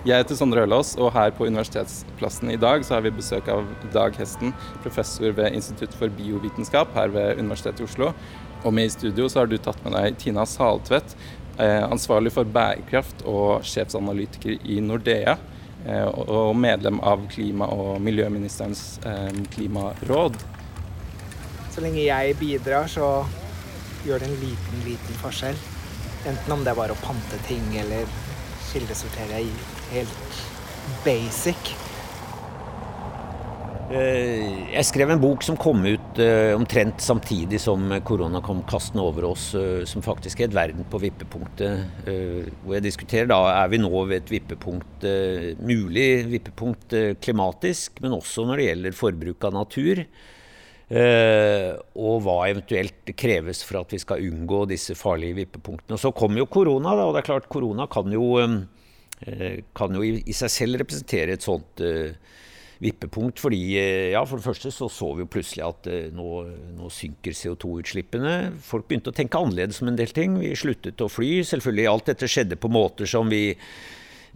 Jeg heter Sondre Ølås, og her på Universitetsplassen i dag så har vi besøk av Dag Hesten, professor ved Institutt for biovitenskap her ved Universitetet i Oslo. Og med i studio så har du tatt med deg Tina Saltvedt, eh, ansvarlig for bærekraft og sjefsanalytiker i Nordea. Eh, og medlem av klima- og miljøministerens eh, klimaråd. Så lenge jeg bidrar, så gjør det en liten, liten forskjell. Enten om det er bare å pante ting eller kildesortere i helt basic. Eh, jeg skrev en bok som kom ut uh, omtrent samtidig som korona kom kastende over oss, uh, som faktisk het 'Verden på vippepunktet'. Hvor jeg diskuterer da er vi nå ved et vippepunkt, mulig vippepunkt klimatisk, men også når det gjelder forbruk av natur. og hva eventuelt kreves for at vi skal unngå disse farlige vippepunktene. Og Så kom jo korona, da, og det er klart korona kan jo Eh, kan jo i, seg selv representere et sånt uh, vippepunkt. fordi uh, ja, For det første så så vi jo plutselig at nå, nå, synker CO2-utslippene. Folk begynte å tenke annerledes om en del ting. Vi sluttet å fly. Selvfølgelig alt dette skjedde på måter som vi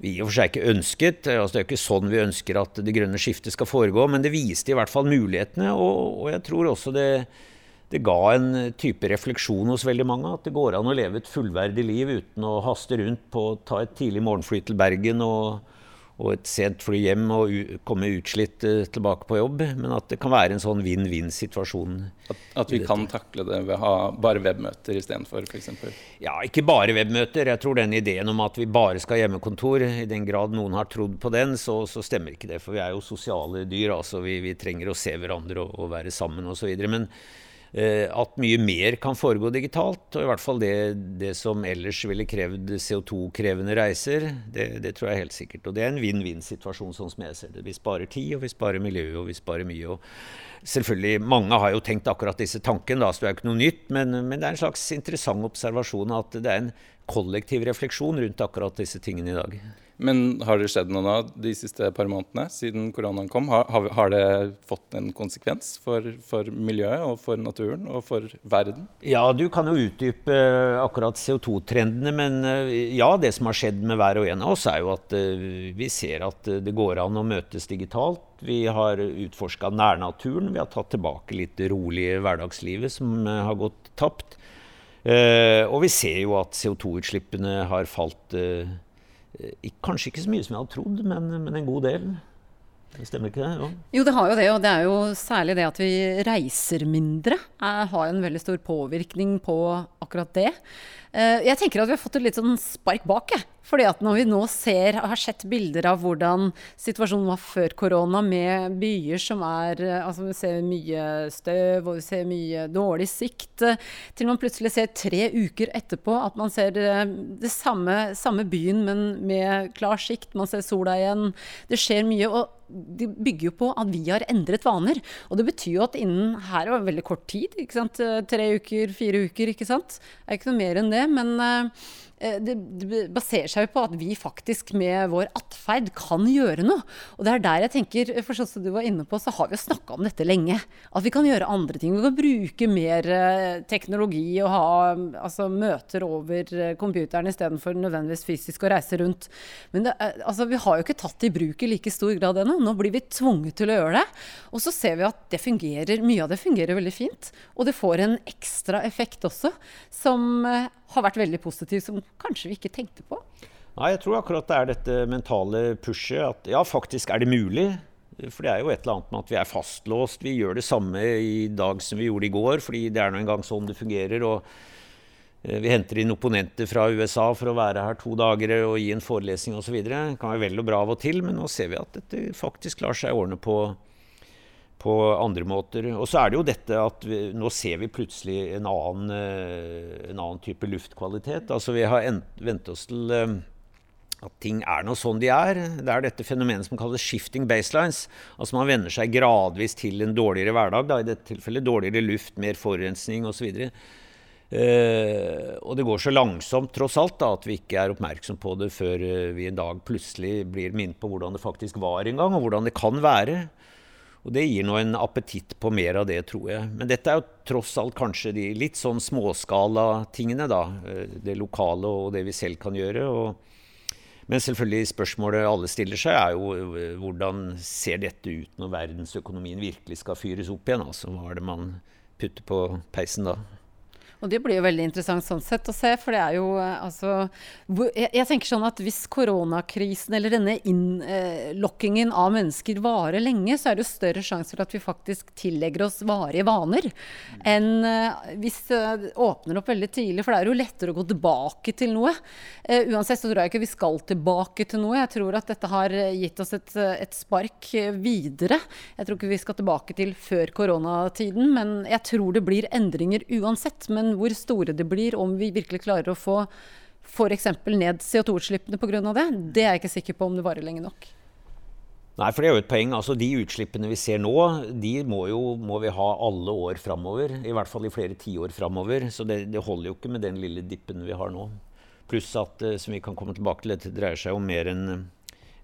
vi i og for seg ikke ønsket. Altså, det er jo ikke sånn vi ønsker at det grønne skiftet skal foregå, men det viste i hvert fall mulighetene. Og, og jeg tror også det, det ga en type refleksjon hos veldig mange. At det går an å leve et fullverdig liv uten å haste rundt på å ta et tidlig morgenfly til Bergen og, og et sent fly hjem og komme utslitt uh, tilbake på jobb. Men at det kan være en sånn vinn-vinn-situasjon. At, at, vi kan takle det ved å ha bare webmøter istedenfor f.eks.? Ja, ikke bare webmøter. Jeg tror den ideen om at vi bare skal ha hjemmekontor, i den grad noen har trodd på den, så, så stemmer ikke det. For vi er jo sosiale dyr. altså Vi, vi trenger å se hverandre og, og være sammen osv. Men Eh, at mye mer kan foregå digitalt. Og i hvert fall det, det som ellers ville krevd CO2-krevende reiser. Det, det, tror jeg helt sikkert. Og det er en vinn-vinn-situasjon, sånn som jeg ser det. Vi sparer tid, og vi sparer miljø, og vi sparer mye. Og selvfølgelig, Mange har jo tenkt akkurat disse tankene, da, så det er jo ikke noe nytt. Men, men det er en slags interessant observasjon at det er en kollektiv refleksjon rundt akkurat disse tingene i dag. Men har det skjedd noe da de siste par månedene siden koronaen kom? Har, har det fått en konsekvens for, for, miljøet og for naturen og for verden? Ja, du kan jo utdype eh, akkurat CO2-trendene. Men eh, ja, det som har skjedd med hver og en av oss, er jo at eh, vi ser at det går an å møtes digitalt. Vi har utforska nærnaturen. Vi har tatt tilbake litt det rolige hverdagslivet som har gått tapt. Og vi ser jo at CO2-utslippene har falt Eh, kanskje ikke så mye som jeg hadde trodd, men, men en god del. Stemmer ikke det? Jo. jo, det har jo det. Og det er jo særlig det at vi reiser mindre. Jeg har en veldig stor påvirkning på akkurat det. Eh, jeg tenker at vi har fått et litt sånn spark bak. Fordi at når vi nå ser, har sett bilder av hvordan situasjonen var før korona, med byer som er eh, Altså vi ser mye støv, og vi ser mye dårlig sikt, til man plutselig ser tre uker etterpå at man ser eh, det samme, samme byen, men med klar sikt. Man ser sola igjen. Det skjer mye. og de bygger jo på at vi har endret vaner. Og det betyr jo at innen her er veldig kort tid. Tre uker, fire uker, ikke sant. Det er ikke noe mer enn det. Men Eh, det, det, baserer seg jo på at vi faktisk med vår atferd kan gjøre noe. Og det er der jeg tenker, for sånn som du var inne på, så har vi jo snakka om dette lenge. At vi kan gjøre andre ting. Vi kan bruke mer eh, teknologi og ha altså, møter over eh, computeren istedenfor nødvendigvis fysisk å reise rundt. Men det, altså, vi har jo ikke tatt i bruk i like stor grad ennå. Nå blir vi tvunget til å gjøre det. Og så ser vi at det fungerer, mye av det fungerer veldig fint. Og det får en ekstra effekt også, som har vært veldig positiv, som kanskje vi ikke tenkte på? Nei, jeg tror akkurat det er dette mentale pushet. At ja, faktisk er det mulig. For det er jo et eller annet med at vi er fastlåst. Vi gjør det samme i dag som vi gjorde i går, fordi det er nå engang sånn det fungerer. og eh, vi henter inn opponenter fra USA for å være her to dager og gi en forelesning osv. Det kan være vel og bra av og til, men nå ser vi at dette faktisk lar seg ordne på på andre måter. Og så er det jo dette at vi, nå ser vi plutselig en annen, eh, en annen type luftkvalitet. Altså vi har vent oss til eh, at ting er nå sånn de er. Det er dette fenomenet som kalles 'shifting baselines'. Altså Man venner seg gradvis til en dårligere hverdag. Da, I dette tilfellet dårligere luft, mer forurensning osv. Uh, og det går så langsomt tross alt da, at vi ikke er oppmerksom på det før uh, vi en dag plutselig blir minnet på hvordan det faktisk var en gang, og hvordan det kan være. Og det gir nå en appetitt på mer av det, tror jeg. Men dette er jo tross alt kanskje de litt sånn småskala tingene, da. Eh, det lokale og det vi selv kan gjøre. Og Men selvfølgelig spørsmålet alle stiller seg, er jo eh, hvordan ser dette ut når verdensøkonomien virkelig skal fyres opp igjen? Altså hva er det man putter på peisen da? Og det blir jo veldig interessant sånn sett å se, for det er jo eh, altså jeg, jeg, tenker sånn at hvis koronakrisen eller denne innlokkingen av mennesker varer lenge, så er det jo større sjanse for at vi faktisk tillegger oss varige vaner enn eh, hvis det åpner opp veldig tidlig. For det er jo lettere å gå tilbake til noe. Eh, uansett så tror jeg ikke vi skal tilbake til noe. Jeg tror at dette har gitt oss et, et spark videre. Jeg tror ikke vi skal tilbake til før koronatiden, men jeg tror det blir endringer uansett. men hvor store det blir, om vi virkelig klarer å få f.eks. ned CO2-utslippene pga. det, det er jeg ikke sikker på om det varer lenge nok. Nei, for det er jo et poeng. Altså, De utslippene vi ser nå, de må, jo, må vi ha alle år framover. I hvert fall i flere tiår framover. Så det, det, holder jo ikke med den lille dippen vi har nå. Pluss at, eh, som vi kan komme tilbake til, dette dreier seg om mer enn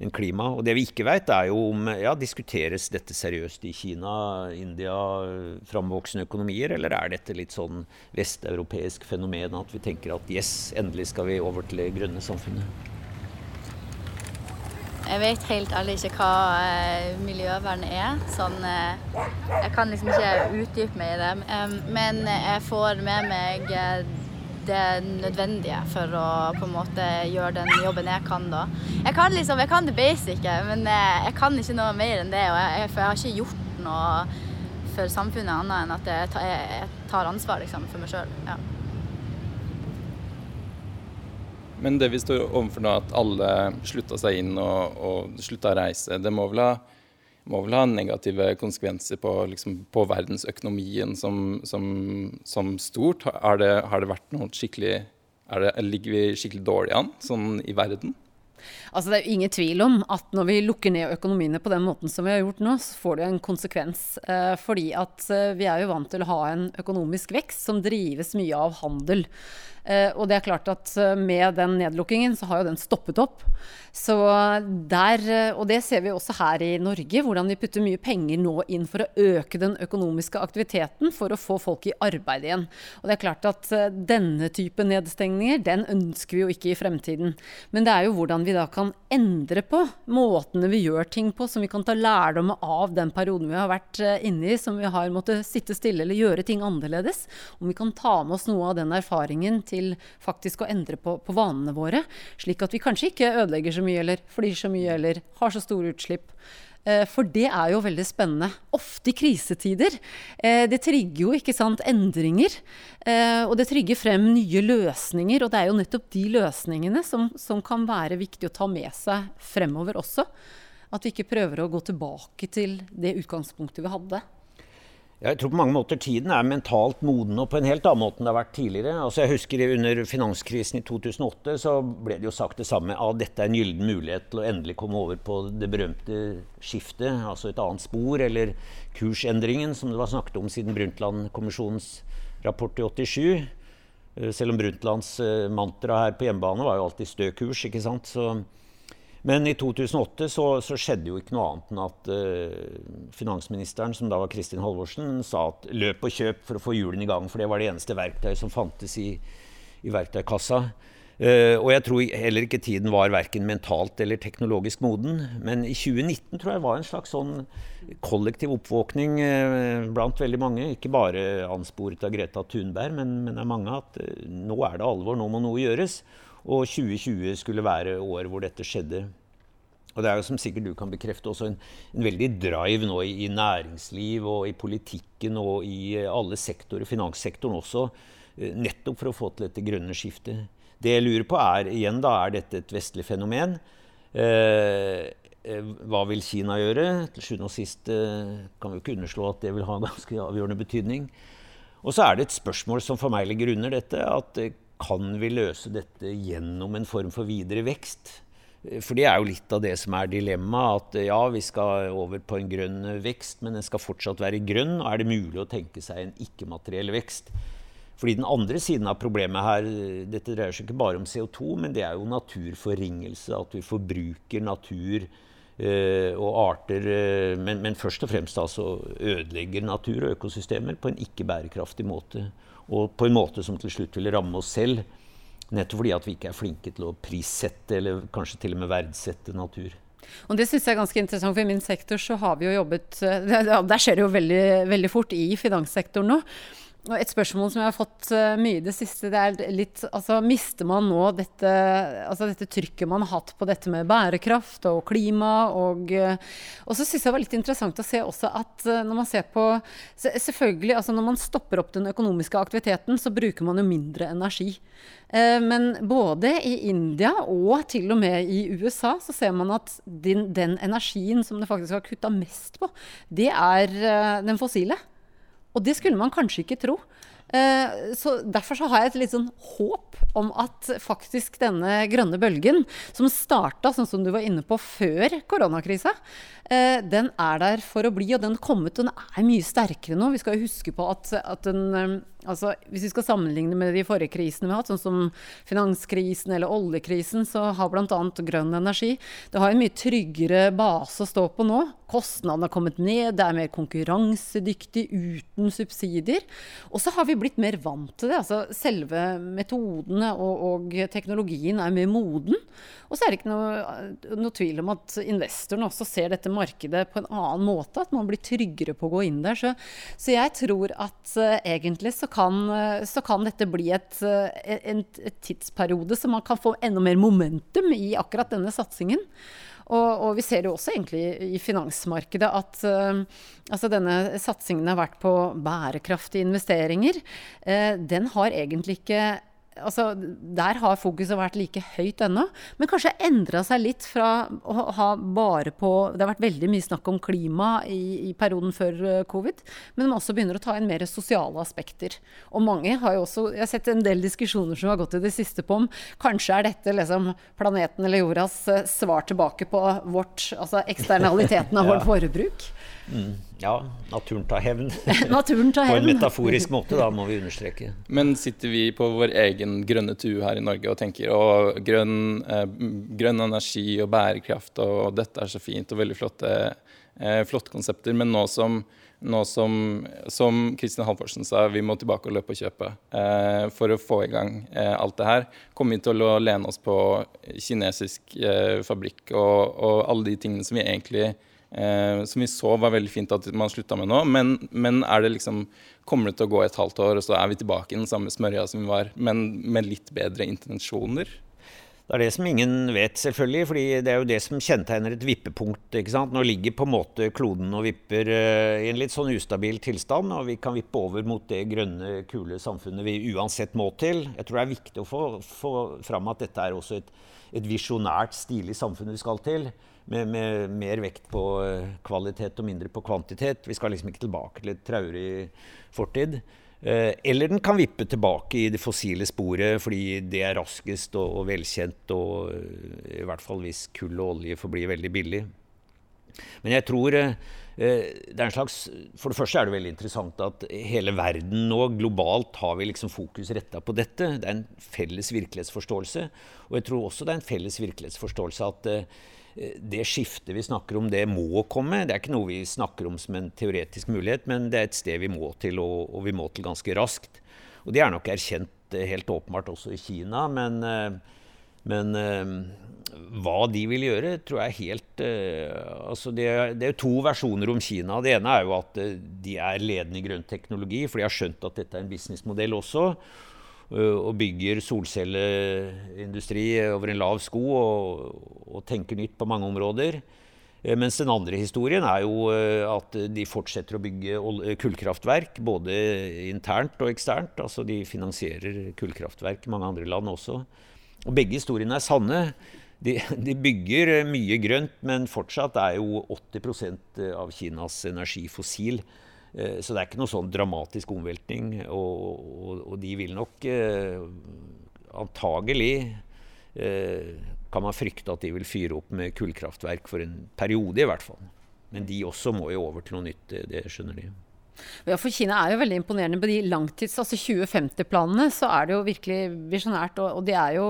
enn klima. Og det vi ikke vet, er jo om ja, diskuteres dette seriøst i Kina, India, framvoksende økonomier, eller er dette litt sånn vesteuropeisk fenomen at vi tenker at yes, endelig skal vi over til det grønne samfunnet? Jeg vet helt ærlig ikke hva eh, miljøvern er. Sånn, eh, jeg kan liksom ikke utdype meg i det. Men jeg får med meg eh, det nødvendige for å på en måte gjøre den jobben jeg kan da. Jeg kan liksom, jeg kan det basice, men jeg, jeg kan ikke noe mer enn det. Og jeg, for jeg har ikke gjort noe for samfunnet annet enn at jeg tar ansvar liksom, for meg sjøl. Ja. Men det vi står overfor nå, at alle slutta seg inn og, og slutta å reise, det må vel ha må vel ha negative konsekvenser på, liksom, på verdensøkonomien som, som, som stort. Har det, har det, vært noe skikkelig det, Ligger vi skikkelig dårlig an sånn i verden? Altså Det er jo ingen tvil om at når vi lukker ned økonomiene på den måten som vi har gjort nå, så får det en konsekvens. Eh, fordi at eh, vi er jo vant til å ha en økonomisk vekst som drives mye av handel. Eh, og det er klart at eh, med den nedlukkingen så har jo den stoppet opp. Så der, eh, og det ser vi også her i Norge, hvordan vi putter mye penger nå inn for å øke den økonomiske aktiviteten for å få folk i arbeid igjen. Og det er klart at denne type nedstengninger, den ønsker vi jo ikke i fremtiden. Men det er jo hvordan vi da kan endre på måtene vi gjør ting på, som vi kan ta lærdom av den perioden vi har vært inne i, som vi har måttet sitte stille eller gjøre ting annerledes. Om vi kan ta med oss noe av den erfaringen til faktisk å endre på, på, vanene våre. Slik at vi kanskje ikke ødelegger så mye, eller flyr så mye, eller har så store utslipp. Eh, for det er jo veldig spennende. Ofte i krisetider. Eh, det trigger jo ikke sant, endringer. Eh, og det trigger frem nye løsninger. Og det er jo nettopp de løsningene som, som kan være viktig å ta med seg fremover også. At vi ikke prøver å gå tilbake til det utgangspunktet vi hadde. Jeg tror på mange måter tiden er mentalt moden og på en helt annen måte enn det har vært tidligere. Altså jeg husker Under finanskrisen i 2008 så ble det jo sagt det samme. at dette er en gyllen mulighet til å endelig komme over på det berømte skiftet. Altså et annet spor, eller kursendringen, som det var snakket om siden Brundtland-kommisjonens rapport i 87. Eh, selv om Brundtlands eh, mantra her på hjemmebane var jo alltid stø kurs. ikke sant? Så men i 2008 så, så, skjedde jo ikke noe annet enn at uh, finansministeren, som da var Kristin Halvorsen, sa at løp og kjøp for å få hjulene i gang. For det var det eneste verktøy som fantes i, i verktøykassa. Uh, og jeg tror heller ikke tiden var verken mentalt eller teknologisk moden. Men i 2019 tror jeg var en slags sånn kollektiv oppvåkning uh, blant veldig mange. Ikke bare ansporet av Greta Thunberg, men, men er mange. At nå er det alvor, nå må noe gjøres. Og 2020 skulle være året hvor dette skjedde. Og det er jo som sikkert du kan bekrefte også en, en veldig drive nå i, i, næringsliv og i politikken og i eh, alle sektorer, finanssektoren også, eh, nettopp for å få til dette grønne skiftet. Det jeg lurer på er igjen da, er dette et vestlig fenomen. Eh, eh hva vil Kina gjøre? Til sjuende og sist kan vi jo ikke underslå at det vil ha ganske avgjørende betydning. Og så er det et spørsmål som for meg ligger under dette. at kan vi løse dette gjennom en form for videre vekst? For det er jo litt av det som er dilemmaet. At ja, vi skal over på en grønn vekst, men den skal fortsatt være grønn. Og er det mulig å tenke seg en ikke-materiell vekst? Fordi den andre siden av problemet her, dette dreier seg ikke bare om CO2, men det er jo naturforringelse. At vi forbruker natur og arter, eh, men, men, først og fremst altså ødelegger natur og økosystemer på en ikke bærekraftig måte og på en måte som til slutt vil ramme oss selv. Nettopp fordi at vi ikke er flinke til å prissette, eller kanskje til og med verdsette natur. Og det syns jeg er ganske interessant, for i min sektor så har vi jo jobbet Der skjer det jo veldig, veldig fort i finanssektoren nå. Og et spørsmål som jeg har fått uh, mye i det siste, det er litt altså Mister man nå dette, altså dette trykket man har hatt på dette med bærekraft og klima? Og, uh, og så syns jeg det var litt interessant å se også at uh, når man ser på Selvfølgelig, altså når man stopper opp den økonomiske aktiviteten, så bruker man jo mindre energi. men både i India og til og med i USA så ser man at den, den energien som det faktisk har kutta mest på, det er den fossile. Og det skulle man kanskje ikke tro. Eh, så Derfor så har jeg et litt sånn håp om at faktisk denne grønne bølgen, som starta sånn som du var inne på før koronakrisa, eh, den er der for å bli, og den kommet, den er mye sterkere nå. Vi skal huske på at, at den eh, altså, Hvis vi skal sammenligne med de forrige krisene vi har hatt, sånn som finanskrisen eller oljekrisen, så har bl.a. grønn energi Det har en mye tryggere base å stå på nå. Kostnadene har kommet ned, det er mer konkurransedyktig uten subsidier. Og så har vi blitt mer vant til det. altså Selve metodene og, og teknologien er mer moden. Og så er det ikke noe, noe, tvil om at investorene også ser dette markedet på en annen måte. At man blir tryggere på å gå inn der. Så, så jeg tror at uh, egentlig så kan, uh, så kan, dette bli et, uh, en, tidsperiode så man kan få enda mer momentum i akkurat denne satsingen. Og, og, vi ser jo også egentlig i finansmarkedet at uh, altså denne satsingen har vært på bærekraftige investeringer. Uh, den har egentlig ikke altså, Der har fokuset vært like høyt ennå, men kanskje endra seg litt fra å ha bare på Det har vært veldig mye snakk om klima i, i perioden før eh, covid, men man også begynner å ta inn mer sosiale aspekter. Og mange har jo også Jeg har sett en del diskusjoner som har gått i det siste på om kanskje er dette liksom planeten eller jordas eh, svar tilbake på vårt, altså eksternaliteten av vårt forbruk. Mm. Ja, naturen tar hevn. naturen tar hevn. på en metaforisk måte, da, må vi understreke. Men sitter vi på vår egen grønne tue her i Norge og tenker å, grønn, eh, grønn, energi og bærekraft og dette er så fint og veldig flotte, eh, flotte konsepter, men nå som nå som, som Kristin Halvorsen sa, vi må tilbake og løpe og kjøpe eh, for å få i gang eh, alt det her. Kommer vi til å lene oss på kinesisk eh, fabrikk og, og, alle de tingene som vi egentlig Eh, som vi så var veldig fint at man slutta med nå. Men, men, det liksom, kommer det til å gå et halvt år, og så er vi tilbake i den samme smørja som vi var, men med litt bedre intensjoner? Det er det som ingen vet, selvfølgelig. fordi det er jo det som kjennetegner et vippepunkt. ikke sant? Nå ligger på en måte kloden og vipper uh, i en litt sånn ustabil tilstand, og vi kan vippe over mot det grønne, kule samfunnet vi uansett må til. Jeg tror det er viktig å få, få fram at dette er også et, et visjonært, stilig samfunn vi skal til med, med, mer vekt på eh, kvalitet og mindre på kvantitet. Vi skal liksom ikke tilbake til et traurig fortid. Eh, eller den kan vippe tilbake i det fossile sporet fordi det er raskest og, og velkjent, og eh, i hvert fall hvis kull og olje forblir veldig billig. Men jeg tror det er en slags, For det første er det veldig interessant at hele verden nå, globalt, har vi liksom fokus retta på dette. Det er en felles virkelighetsforståelse. Og jeg tror også det er en felles virkelighetsforståelse at det skiftet vi snakker om, det må komme. Det er ikke noe vi snakker om som en teoretisk mulighet, men det er et sted vi må til, og, og vi må til ganske raskt. Og det er nok erkjent eh, helt åpenbart også i Kina, men, eh, men hva de vil gjøre, tror jeg er helt altså det, det, er to versjoner om Kina. Det ene er jo at de er ledende i grønn teknologi, for de har skjønt at dette er en businessmodell også. Eh, og bygger solcelleindustri over en lav sko og, og tenker nytt på mange områder. Eh, mens den andre historien er jo eh, at de fortsetter å bygge kullkraftverk, både internt og eksternt. Altså de finansierer kullkraftverk i mange andre land også. Og begge historiene er sanne. De, de, bygger mye grønt, men fortsatt er jo 80% av Kinas energi fossil. Eh, så det er ikke noe sånn dramatisk omveltning. Og, og, og de vil nok eh, antagelig eh, kan man frykte at de vil fyre opp med kullkraftverk for en periode, i hvert fall. Men de også må jo over til noe nytt, det skjønner de. Ja, for Kina er jo veldig imponerende. På de langtids, altså 2050-planene så er det jo virkelig visjonært. Og, og, de er jo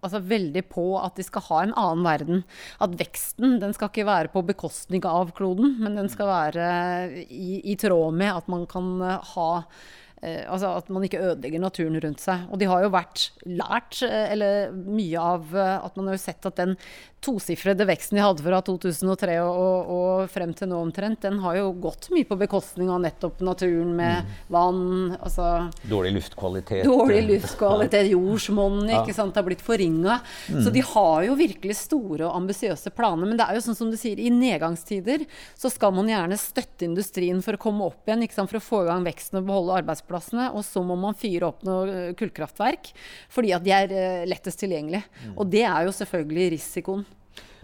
altså, veldig på at de skal ha en annen verden. At veksten den skal ikke være på bekostning av kloden, men den skal være i, i tråd med at man kan ha Eh, altså at man ikke ødelegger naturen rundt seg. Og de har jo vært lært, eh, eller mye av eh, at man har jo sett at den tosifrede veksten de hadde fra 2003 og, og, og, frem til nå omtrent, den har jo gått mye på bekostning av nettopp naturen med mm. vann altså, Dårlig luftkvalitet. Dårlig luftkvalitet, jordsmonnet ja. ikke sant, har blitt forringa. Mm. Så de har jo virkelig store og ambisiøse planer. Men det er jo sånn som du sier, i nedgangstider så skal man gjerne støtte industrien for å komme opp igjen, ikke sant, for å få i gang veksten og beholde arbeidsplassene. Og så må man fyre opp noe kullkraftverk fordi at de er uh, lettest tilgjengelig. Mm. Og det er jo selvfølgelig risikoen.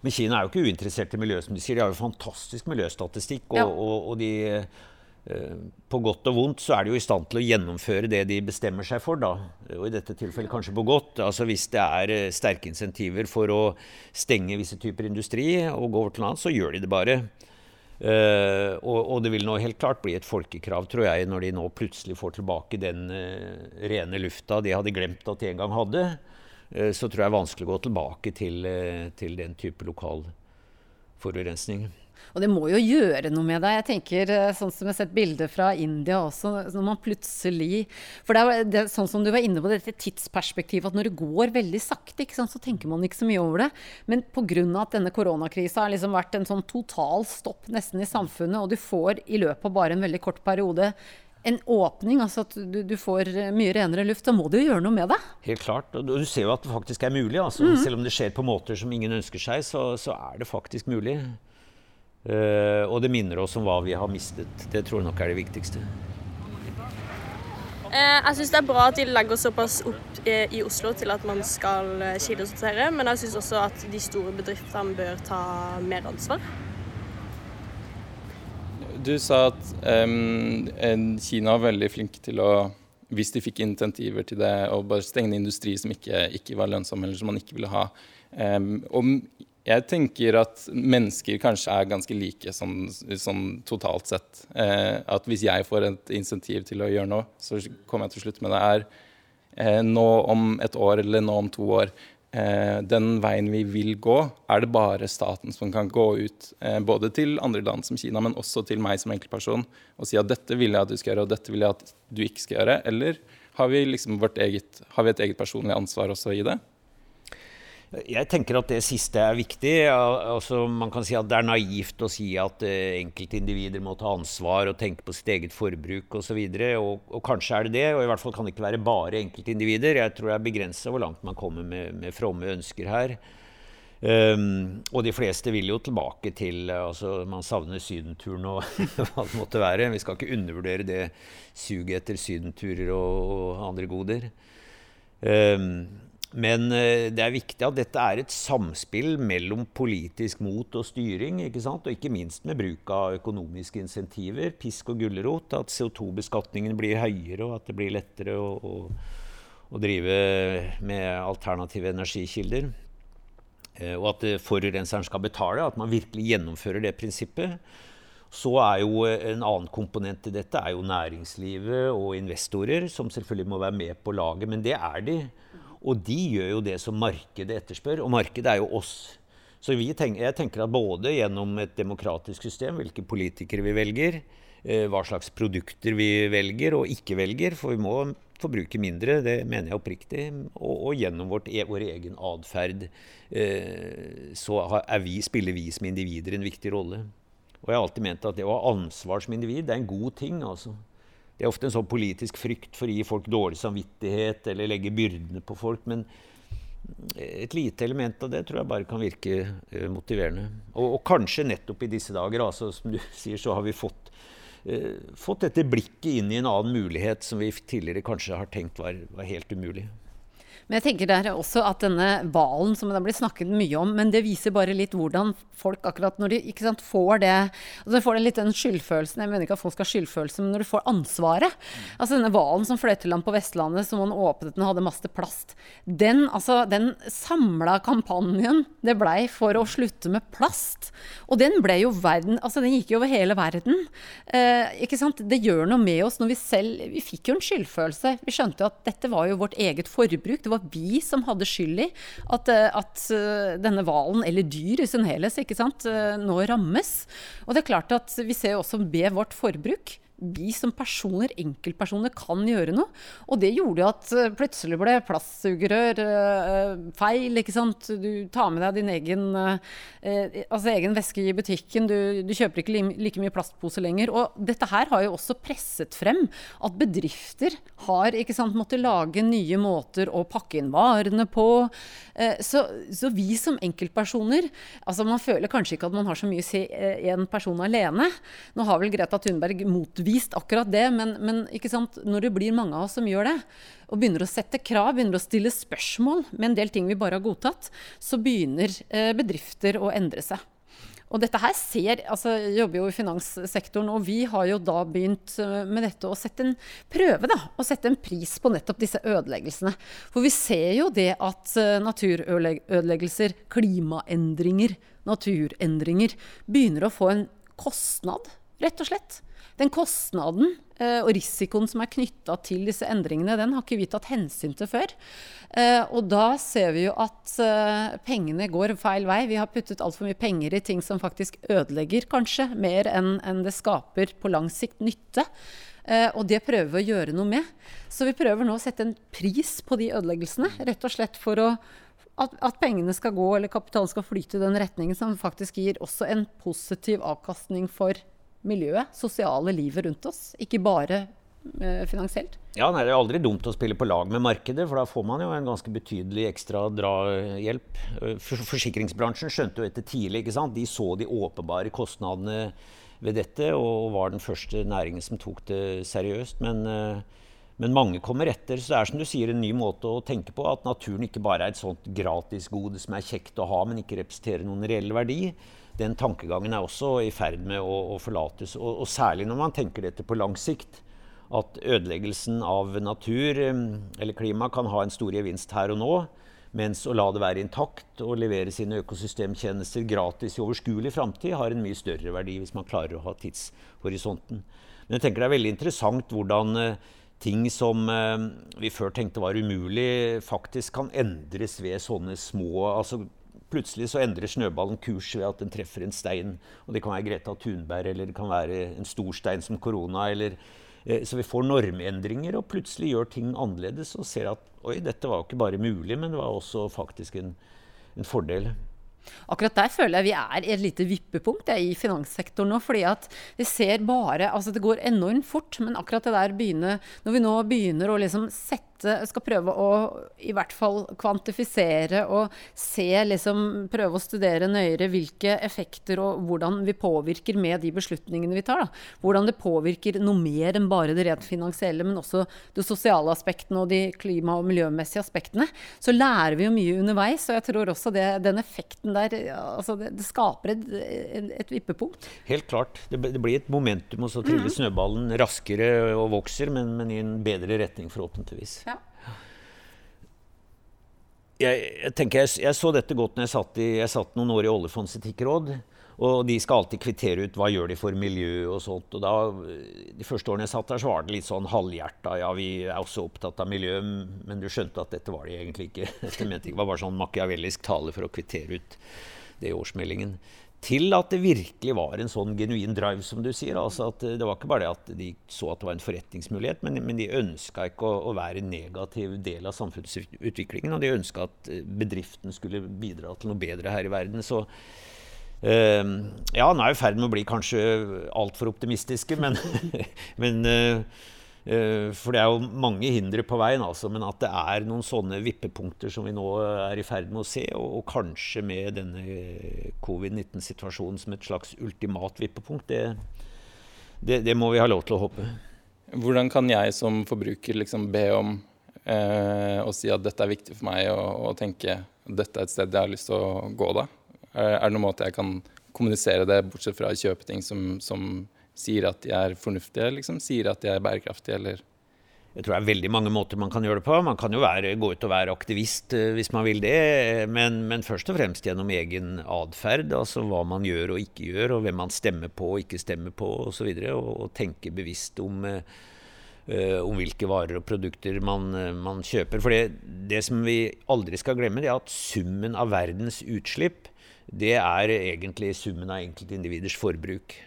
Men Kina er jo ikke uinteressert i miljø, som de sier. De har jo fantastisk miljøstatistikk. Og, ja. og, og de, eh, på godt og vondt så er de jo i stand til å gjennomføre det de bestemmer seg for. da. Og i dette tilfellet kanskje på godt. Altså Hvis det er eh, sterke insentiver for å stenge visse typer industri og gå over til annet, så gjør de det bare. Uh, og, og, det vil nå helt klart bli et folkekrav, tror jeg, når de nå plutselig får tilbake den uh, rene lufta de hadde glemt at de en gang hadde. Eh, så tror jeg det er vanskelig å gå tilbake til, eh, til den type lokal forurensning. Og det må jo gjøre noe med deg. Jeg tenker eh, sånn som jeg har sett bilder fra India også, når man plutselig For det er, det sånn som du var inne på, dette tidsperspektivet at når det går veldig sakte, sant, så tenker man ikke så mye over det. Men pga. at denne koronakrisa har liksom vært en sånn total stopp nesten i samfunnet, og du får i løpet av bare en veldig kort periode en åpning, altså at du, du, får mye renere luft, da må du jo gjøre noe med det. Helt klart. Og du ser jo at det faktisk er mulig. Altså. Mm. Selv om det skjer på måter som ingen ønsker seg, så, så er det faktisk mulig. Uh, og det minner oss om hva vi har mistet. Det tror jeg nok er det viktigste. Uh, jeg syns det er bra at de legger såpass opp i Oslo til at man skal kildesortere, men jeg syns også at de store bedriftene bør ta mer ansvar. Du sa at um, Kina var veldig flinke til å, hvis de fikk intentiver til det, å bare stenge industri som ikke, ikke, var lønnsom, eller som man ikke ville ha. Um, og jeg tenker at mennesker kanskje er ganske like sånn, sånn totalt sett. Uh, at hvis jeg får et insentiv til å gjøre noe, så kommer jeg til å slutte med det. er uh, nå om et år eller nå om to år eh, den veien vi vil gå, er det bare staten som kan gå ut eh, både til andre land som Kina, men også til meg som enkeltperson og si at dette vil jeg at du skal gjøre, og dette vil jeg at du ikke skal gjøre? Eller har vi, liksom eget, har vi et eget personlig ansvar også i det? Jeg tenker at det siste er viktig. Altså, man kan si at Det er naivt å si at uh, enkeltindivider må ta ansvar og tenke på sitt eget forbruk osv. Og, og, og kanskje er det det, og i hvert fall kan det ikke være bare enkeltindivider. Jeg tror det er begrensa hvor langt man kommer med, med fromme ønsker her. Um, og de fleste vil jo tilbake til altså Man savner sydenturen og hva det måtte være. Vi skal ikke undervurdere det suget etter sydenturer og, og andre goder. Um, men eh, det er viktig at dette er et samspill mellom politisk mot og styring. ikke sant? Og ikke minst med bruk av økonomiske insentiver, pisk og gulrot. At CO2-beskatningen blir høyere, og at det blir lettere å, å, å drive med alternative energikilder. Eh, og at forurenseren skal betale. At man virkelig gjennomfører det prinsippet. Så er jo En annen komponent i dette er jo næringslivet og investorer, som selvfølgelig må være med på laget. Men det er de. Og de gjør jo det som markedet etterspør, og markedet er jo oss. Så tenker, jeg tenker at både gjennom et demokratisk system, hvilke politikere vi velger, eh, hva slags produkter vi velger og ikke velger, for vi må forbruke mindre, det mener jeg oppriktig, og, og gjennom vårt, e, vår egen atferd eh, så vi, spiller vi som individer en viktig rolle. Og jeg har alltid ment at det å ha ansvar som individ, det er en god ting. altså. Det er ofte en sånn politisk frykt for å gi folk dårlig samvittighet eller legge byrdene på folk. Men et lite element av det tror jeg bare kan virke uh, motiverende. Og, og, kanskje nettopp i disse dager, altså, som du sier, så har vi fått, uh, fått dette blikket inn i en annen mulighet som vi tidligere kanskje har tenkt var, var helt umulig. Men jeg tenker det er også at denne hvalen som det har blitt snakket mye om, men det viser bare litt hvordan folk akkurat når de ikke sant, får det altså får det litt den skyldfølelsen Jeg mener ikke at folk skal ha skyldfølelse, men når du får ansvaret. Altså denne hvalen som fløy til land på Vestlandet, som man åpnet den hadde masse plast. Den, altså, den samla kampanjen det blei for å slutte med plast. Og den ble jo verden Altså den gikk jo over hele verden. Eh, ikke sant? Det gjør noe med oss når vi selv Vi fikk jo en skyldfølelse. Vi skjønte jo at dette var jo vårt eget forbruk. Det var var vi som hadde skyld i at, eh, at eh, denne hvalen, eller dyr i sin helhet, eh, nå rammes. Og det er klart at vi ser også med vårt forbruk vi som personer, enkeltpersoner, kan gjøre noe. Og det gjorde jo at eh, plutselig ble plastsugerør uh, feil, ikke sant. Du tar med deg din egen, uh, altså egen væske i butikken. Du, du kjøper ikke li like mye plastpose lenger. Og dette her har jo også presset frem at bedrifter har ikke sant, måttet lage nye måter å pakke inn varene på. Så, så, vi som enkeltpersoner altså Man føler kanskje ikke at man har så mye å si en person alene. Nå har vel Greta Thunberg motvillig vist akkurat det, men, men når det blir mange av oss som gjør det, og begynner å sette krav, begynner å stille spørsmål med en del ting vi bare har godtatt, så begynner eh, bedrifter å endre seg. Og dette her ser, altså Jeg jobber jo i finanssektoren, og vi har jo da begynt eh, med dette å sette en prøve, da. Å sette en pris på nettopp disse ødeleggelsene. For vi ser jo det at eh, naturødeleggelser, klimaendringer, naturendringer begynner å få en kostnad, rett og slett. Den kostnaden eh, og risikoen som er knytta til disse endringene, den har ikke vi tatt hensyn til før. Eh, og da ser vi jo at eh, pengene går feil vei. Vi har puttet altfor mye penger i ting som faktisk ødelegger, kanskje, mer enn det skaper på lang sikt nytte. Og det prøver vi å gjøre noe med. Så vi prøver nå å sette en pris på de ødeleggelsene, rett og slett for å at, at, pengene skal gå, eller kapitalen skal flyte i den retningen som faktisk gir også en positiv avkastning for miljøet, sosiale livet rundt oss. Ikke bare eh, finansielt. Ja, nei, Det er aldri dumt å spille på lag med markedet, for da får man jo en ganske betydelig ekstra drahjelp. Eh, forsikringsbransjen skjønte jo dette tidlig. ikke sant? De så de åpenbare kostnadene ved dette, og var den første næringen som tok det seriøst. Men, eh, men mange kommer etter. Så det er som du sier, en ny måte å tenke på. At naturen ikke bare er et sånt gratisgode som er kjekt å ha, men ikke representerer noen reell verdi den tankegangen er også i ferd med å, å forlates. Og, og, særlig når man tenker dette på lang sikt. At ødeleggelsen av natur eller klima kan ha en stor gevinst her og nå. Mens å la det være intakt og levere sine økosystemtjenester gratis i overskuelig framtid har en mye større verdi hvis man klarer å ha tidshorisonten. Men jeg tenker det er veldig interessant hvordan eh, ting som eh, vi før tenkte var umulig, faktisk kan endres ved sånne små altså Plutselig så endrer snøballen kurs ved at den treffer en stein. Og det kan være Greta Thunberg, eller det kan være en stor stein som korona. Eller, eh, så vi får normendringer og plutselig gjør ting annerledes og ser at oi, dette var jo ikke bare mulig, men det var også faktisk en, en fordel. Akkurat der føler jeg vi er i et lite vippepunkt jeg, i finanssektoren nå. fordi at det ser bare Altså det går enormt fort, men akkurat det der begynner, Når vi nå begynner å liksom sette skal prøve å i hvert fall kvantifisere og se, liksom prøve å studere nøyere hvilke effekter og hvordan vi påvirker med de beslutningene vi tar. Da. Hvordan det påvirker noe mer enn bare det rent finansielle, men også de sosiale aspektene og de klima- og miljømessige aspektene. Så lærer vi jo mye underveis, og jeg tror også det, den effekten der altså det, det, skaper et, et, vippepunkt. Helt klart. Det, det blir et momentum, og så triller mm. snøballen raskere og vokser, men, men i en bedre retning forhåpentligvis. Jeg, jeg, tenker jeg, jeg, så dette godt når jeg satt, i, jeg satt noen år i Oljefondets etikkråd. Og de skal alltid kvittere ut hva gjør de for miljø og sånt. Og da, De første årene jeg satt der, så var det litt sånn halvhjerta. Ja, vi er også opptatt av miljø, men du skjønte at dette var de egentlig ikke. Dette mente ikke var bare sånn makiavellisk tale for å kvittere ut det i årsmeldingen til at det virkelig var en sånn genuin drive, som du sier. Altså at Det var ikke bare det at de så at det var en forretningsmulighet, men, men de ønska ikke å, å, være en negativ del av samfunnsutviklingen. Og de ønska at eh, bedriften skulle bidra til noe bedre her i verden. Så øh, ja, han er i ferd med å bli kanskje altfor optimistiske, men, men Eh, for det er jo mange hindre på veien, altså, men at det er noen sånne vippepunkter som vi nå er i ferd med å se, og, og kanskje med denne covid-19-situasjonen som et slags ultimat vippepunkt, det, det, det, må vi ha lov til å håpe. Hvordan kan jeg som forbruker liksom be om eh, å si at dette er viktig for meg, og, og tenke at dette er et sted jeg har lyst til å gå da? Er, er det noen måte jeg kan kommunisere det, bortsett fra å kjøpe ting som, som sier at de er fornuftige, liksom, sier at de er bærekraftige, eller jeg tror det er veldig mange måter man kan gjøre det på. Man kan jo være, gå ut og være aktivist uh, hvis man vil det, men, men, først og fremst gjennom egen atferd. Altså hva man gjør og ikke gjør, og hvem man stemmer på og ikke stemmer på osv. Og, og, og tenke bevisst om, uh, om hvilke varer og produkter man, man kjøper. For det, det, som vi aldri skal glemme, det er at summen av verdens utslipp, det er egentlig summen av enkeltindividers forbruk.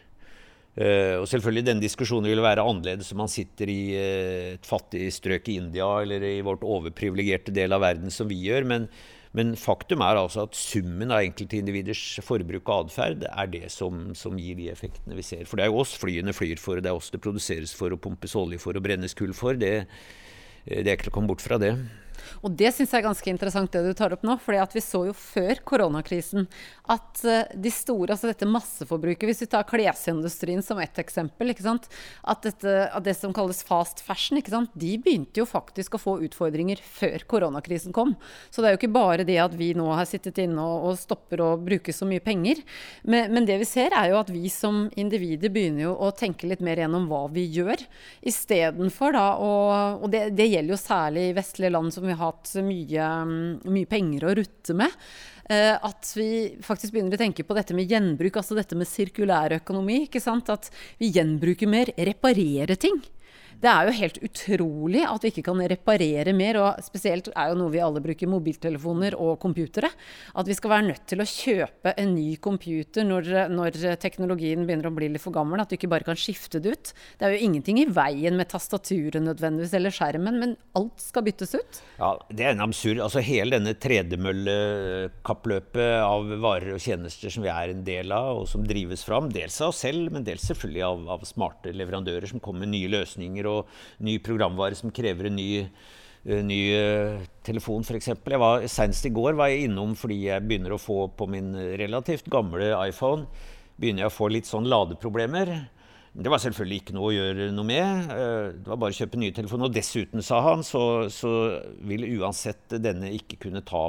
Uh, og selvfølgelig denne diskusjonen vil være annerledes om man sitter i uh, et fattig strøk i India eller i vårt overprivilegerte del av verden som vi gjør. Men, men, faktum er altså at summen av enkeltindividers forbruk og atferd er det som, som, gir de effektene vi ser. For det er jo oss flyene flyr for, det er oss det produseres for og pumpes olje for og brennes kull for. Det, det er ikke til å komme bort fra det. Og det syns jeg er ganske interessant det du tar opp nå. fordi vi så jo før koronakrisen at eh, de store, altså dette masseforbruket Hvis vi tar klesindustrien som ett eksempel, at, dette, at, det som kalles fast fashion, de begynte jo faktisk å få utfordringer før koronakrisen kom. Så det er jo ikke bare det at vi nå har sittet inne og, og stopper å bruke så mye penger. Men, men, det vi ser er jo at vi som individer begynner jo å tenke litt mer gjennom hva vi gjør, istedenfor da å Og det, det gjelder jo særlig i vestlige land som vi hatt mye, mye penger å rutte med. Eh, at vi faktisk begynner å tenke på dette med gjenbruk, altså dette med sirkulærøkonomi. At vi gjenbruker mer, reparerer ting. Det er jo helt utrolig at vi ikke kan reparere mer, og spesielt er jo noe vi alle bruker mobiltelefoner og computere. At vi skal være nødt til å kjøpe en ny computer når, når, teknologien begynner å bli litt for gammel. At du ikke bare kan skifte det ut. Det er jo ingenting i veien med tastaturet nødvendigvis, eller skjermen, men alt skal byttes ut. Ja, det er en absurd Altså hele denne tredemøllekappløpet av varer og tjenester som vi er en del av, og som drives fram, dels av oss selv, men dels selvfølgelig av, av smarte leverandører som kommer med nye løsninger og ny programvare som krever en ny, uh, ny uh, telefon, f.eks. Senest i går var jeg innom fordi jeg begynner å få på min relativt gamle iPhone begynner jeg å få litt sånn ladeproblemer. Det var selvfølgelig ikke noe å gjøre noe med. Eh, det var bare å kjøpe nye telefoner. Og dessuten, sa han, så, så vil uansett denne ikke kunne ta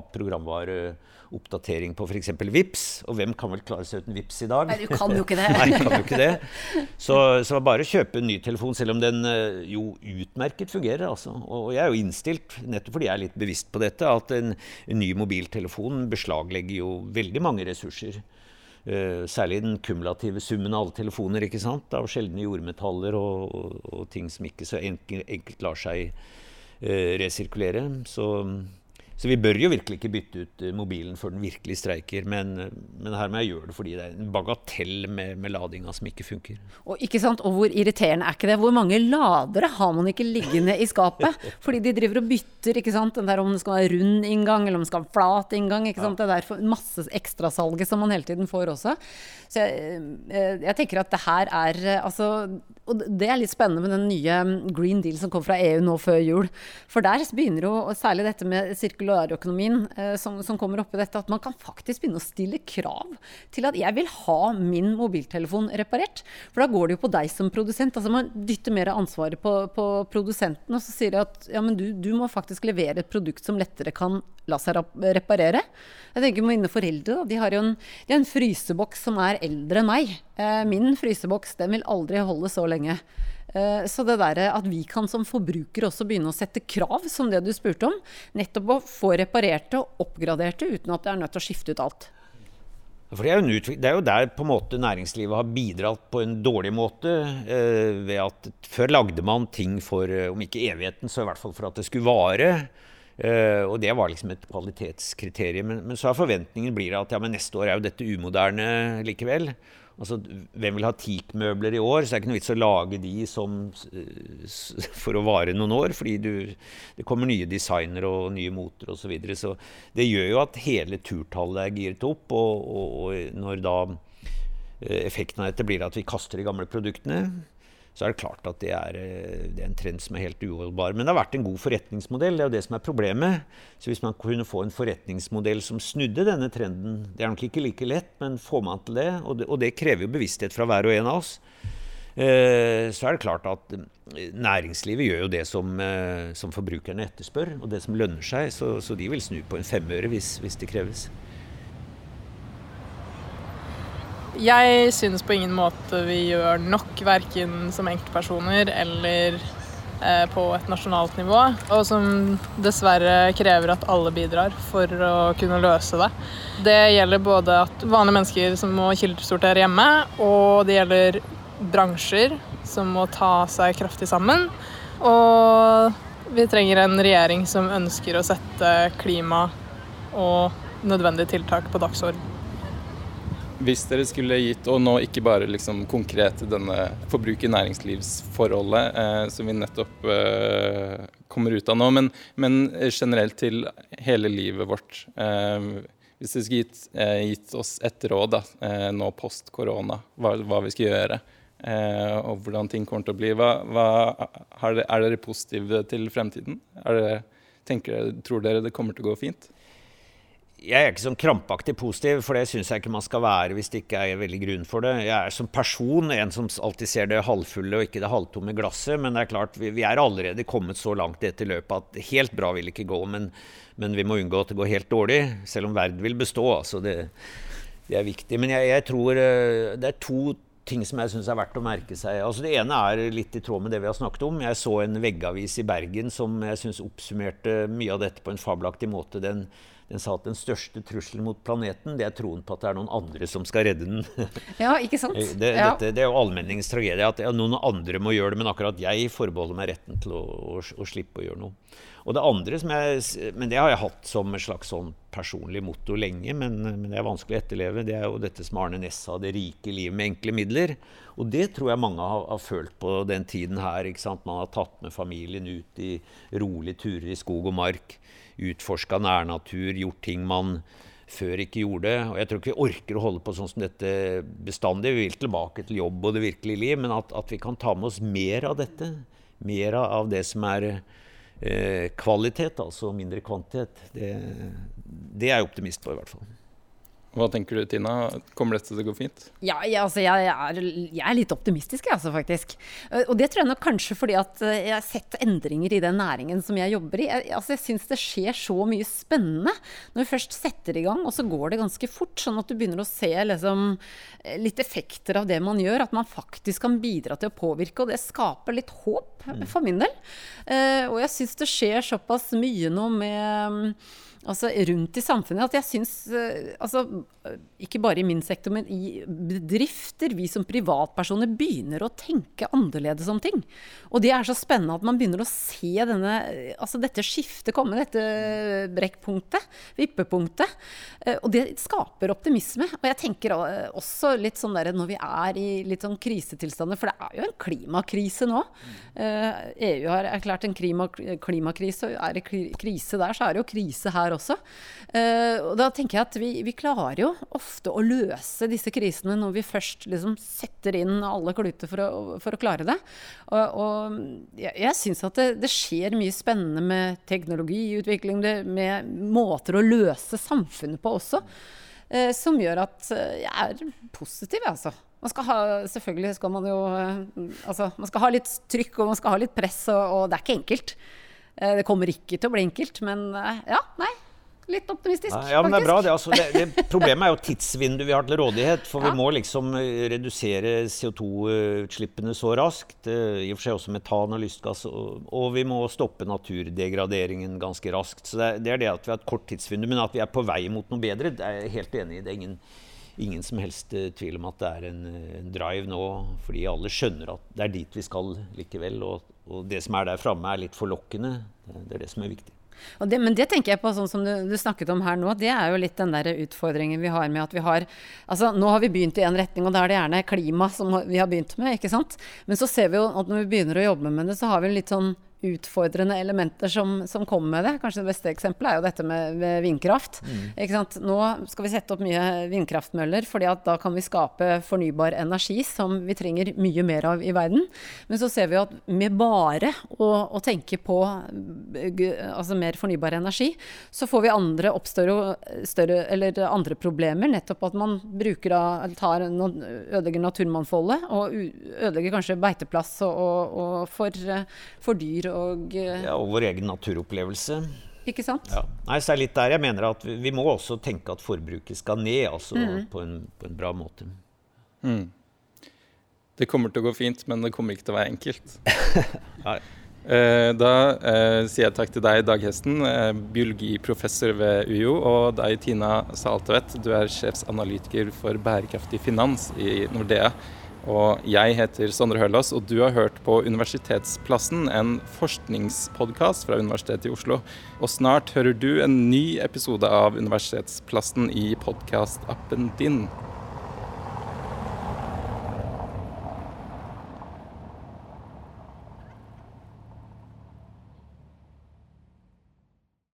programvareoppdatering på f.eks. VIPS. Og hvem kan vel klare seg uten VIPS i dag? Nei, du kan jo ikke det. Nei, kan jo ikke det. Så, så var bare å kjøpe en ny telefon, selv om den eh, jo utmerket fungerer. Altså. Og jeg er jo innstilt, nettopp fordi jeg er litt bevisst på dette, at en, en ny mobiltelefon beslaglegger jo veldig mange ressurser. Uh, særlig den kumulative summen av alle telefoner ikke sant? av sjeldne jordmetaller og, og, og ting som ikke så enkelt, enkelt lar seg uh, resirkulere. Så så vi bør jo virkelig ikke bytte ut eh, mobilen før den virkelig streiker. Men, eh, men her må jeg gjøre det fordi det er en bagatell med, med ladinga som ikke funker. Og ikke sant, og hvor irriterende er ikke det? Hvor mange ladere har man ikke liggende i skapet? Fordi de driver og bytter, ikke sant. Den der om det skal være rund inngang eller om det skal være flat inngang. ikke sant? Ja. Det er derfor masse ekstrasalget som man hele tiden får også. Så jeg, eh, jeg tenker at det her er altså Og det er litt spennende med den nye Green Deal som kom fra EU nå før jul. For der begynner jo særlig dette med sirkulær sirkulærøkonomien eh, som, som, kommer oppi dette, at man kan faktisk begynne å stille krav til at jeg vil ha min mobiltelefon reparert. For da går det jo på deg som produsent. altså Man dytter mer ansvaret på, på produsenten, og så sier de at ja, men du, du, må faktisk levere et produkt som lettere kan la seg reparere. Jeg tenker mine foreldre. Da. De har jo en, har en fryseboks som er eldre enn meg. Eh, min fryseboks den vil aldri holde så lenge. Eh, så det der at vi kan som forbrukere også begynne å sette krav, som det du spurte om, nettopp å få reparerte og oppgraderte uten at det er nødt til å skifte ut alt. For det, er det, er jo der på en måte næringslivet har bidratt på en dårlig måte. Eh, ved at Før lagde man ting for, eh, om ikke evigheten, så i hvert fall for at det skulle vare. Eh, og det var liksom et kvalitetskriterium. Men, men så er forventningen blir at ja, men neste år er jo dette umoderne likevel. Altså, hvem vil ha teakmøbler i år? Så det er ikke noe vits å lage de som, for å vare noen år. Fordi du, det kommer nye designer og nye moter osv. Så, videre. så det gjør jo at hele turtallet er giret opp. Og, og, og når da eh, effekten av dette blir at vi kaster de gamle produktene, så er det klart at det er, eh, det er, en trend som er helt uholdbar. Men det har vært en god forretningsmodell. Det er jo det som er problemet. Så hvis man kunne få en forretningsmodell som snudde denne trenden Det er nok ikke like lett, men får man til det, og det, og det krever jo bevissthet fra hver og en av oss, eh, så er det klart at eh, næringslivet gjør jo det som, som forbrukerne etterspør, og det som lønner seg. Så, så de vil snu på en femøre hvis, hvis det kreves. Jeg synes på ingen måte vi gjør nok, verken som enkeltpersoner eller eh, på et nasjonalt nivå. Og som dessverre krever at alle bidrar for å kunne løse det. Det gjelder både at vanlige mennesker som må kildesortere hjemme, og det gjelder bransjer som må ta seg kraftig sammen. Og vi trenger en regjering som ønsker å sette klima og nødvendige tiltak på dagsorden. Hvis dere skulle gitt, og nå ikke bare liksom konkret denne forbruker-næringslivsforholdet eh, som vi nettopp eh, kommer ut av nå, men, men, generelt til hele livet vårt. Eh, hvis dere skulle gitt, eh, gitt, oss et råd da, eh, nå post korona, hva, hva, vi skal gjøre eh, og hvordan ting kommer til å bli, hva, hva, er dere positive til fremtiden? Dere, tenker, tror dere det kommer til å gå fint? Jeg er ikke sånn krampaktig positiv, for det syns jeg ikke man skal være hvis det ikke er veldig grunn for det. Jeg er som person en som alltid ser det halvfulle og ikke det halvtomme glasset. Men det er klart, vi, vi er allerede kommet så langt i dette løpet at helt bra vil ikke gå. Men, men, vi må unngå at det går helt dårlig, selv om verden vil bestå. Altså det, det er viktig. Men jeg, jeg, tror eh, det er to ting som jeg syns er verdt å merke seg. Altså Det ene er litt i tråd med det vi har snakket om. Jeg så en veggavis i Bergen som jeg syns oppsummerte mye av dette på en fabelaktig måte. Den den sa at den største trusselen mot planeten, det er troen på at det er noen andre som skal redde den. Ja, ikke sant? Det, ja. dette, det er jo allmenningens tragedie at noen andre må gjøre det, men akkurat jeg forbeholder meg retten til å, å, å, slippe å gjøre noe. Og det andre som jeg, Men det har jeg hatt som et slags sånn personlig motto lenge, men, men, det er vanskelig å etterleve. Det er jo dette som Arne Næss sa, det rike livet med enkle midler. Og det tror jeg mange har, har følt på den tiden her. ikke sant? Man har tatt med familien ut i rolige turer i skog og mark utforska nærnatur, gjort ting man før ikke gjorde. Og jeg tror ikke vi orker å holde på sånn som dette bestandig. Vi vil tilbake til jobb og det virkelige liv, men at, at vi kan ta med oss mer av dette. Mer av det som er eh, kvalitet, altså mindre kvantitet. Det, det er jeg optimist på, i hvert fall. Hva tenker du, Tina? Kommer dette til å gå fint? Ja, jeg, altså, jeg, er, jeg er, litt optimistisk, jeg, altså, faktisk. Eh, og det tror jeg nok kanskje fordi at eh, jeg har sett endringer i den næringen som jeg jobber i. Jeg, altså, jeg syns det skjer så mye spennende når vi først setter i gang, og så går det ganske fort. Sånn at du begynner å se liksom, eh, litt effekter av det man gjør. At man faktisk kan bidra til å påvirke, og det skaper litt håp mm. for min del. Og jeg syns det skjer såpass mye nå med altså, rundt i samfunnet at jeg syns eh, altså, Ikke bare i min sektor, men i bedrifter, vi som privatpersoner begynner å tenke annerledes om ting. Og det er så spennende at man begynner å se denne, altså dette skiftet komme, dette brekkpunktet, vippepunktet. Eh, og det skaper optimisme. Og jeg tenker også litt sånn der når vi er i litt sånn krisetilstander, for det er jo en klimakrise nå. EU eh, e har erklært en klima, klimakrise, og er det krise der, så er det jo krise her her også. Uh, og da tenker jeg at vi, vi, klarer jo ofte å løse disse krisene når vi først liksom setter inn alle kluter for å, for å klare det. Og, og jeg, jeg syns at det, det, skjer mye spennende med teknologiutvikling, det, med måter å løse samfunnet på også, uh, som gjør at jeg er positiv, altså. Man skal ha, selvfølgelig skal man jo altså, Man skal ha litt trykk og man skal ha litt press, og, og det er ikke enkelt. Eh, det kommer ikke til å bli enkelt, men eh, ja, nei. Litt optimistisk, ja, ja, men det er bra. Det, altså, det, det, problemet er jo tidsvinduet vi har til rådighet. For ja. vi må liksom eh, redusere CO2-utslippene så raskt. I og for seg også metan og lystgass. Og, og, vi må stoppe naturdegraderingen ganske raskt. Så det, det, er det at vi har et kort tidsvindu. Men at vi er på vei mot noe bedre, det er jeg helt enig i. Det er ingen, ingen som helst tvil om at det er en, en, drive nå. Fordi alle skjønner at det er dit vi skal likevel. Og og det som er der framme, er litt forlokkende. Det er det som er viktig. Det, men det tenker jeg på, sånn som du, du, snakket om her nå, det er jo litt den der utfordringen vi har med at vi har Altså nå har vi begynt i en retning, og da er det gjerne klima som vi har begynt med, ikke sant. Men så ser vi jo at når vi begynner å jobbe med det, så har vi litt sånn utfordrende elementer som, som, kommer med det. Kanskje det beste eksempelet er jo dette med, med vindkraft. Mm. Nå skal vi sette opp mye vindkraftmøller, fordi da kan vi skape fornybar energi som vi trenger mye mer av i verden. Men så ser vi at med bare å, å tenke på altså mer fornybar energi, så får vi andre oppstørre større, eller andre problemer. Nettopp at man bruker da, tar, ødelegger naturmangfoldet og ødelegger kanskje beiteplass og, og, og for, for dyr og uh, Ja, og vår egen naturopplevelse. Ikke sant? Ja. Nei, så er litt der jeg mener at vi, vi må også tenke at forbruket skal ned, altså mm. på, en, på, en, bra måte. Mm. Det kommer til å gå fint, men det kommer ikke til å være enkelt. Eh, da eh, sier jeg takk til deg, Dag Hesten, eh, biologiprofessor ved UiO, og deg, Tina Saltvedt, du er sjefsanalytiker for bærekraftig finans i Nordea. Og jeg heter Sondre Høllås, og du har hørt på Universitetsplassen, en forskningspodkast fra Universitetet i Oslo. Og snart hører du en ny episode av Universitetsplassen i podkastappen din.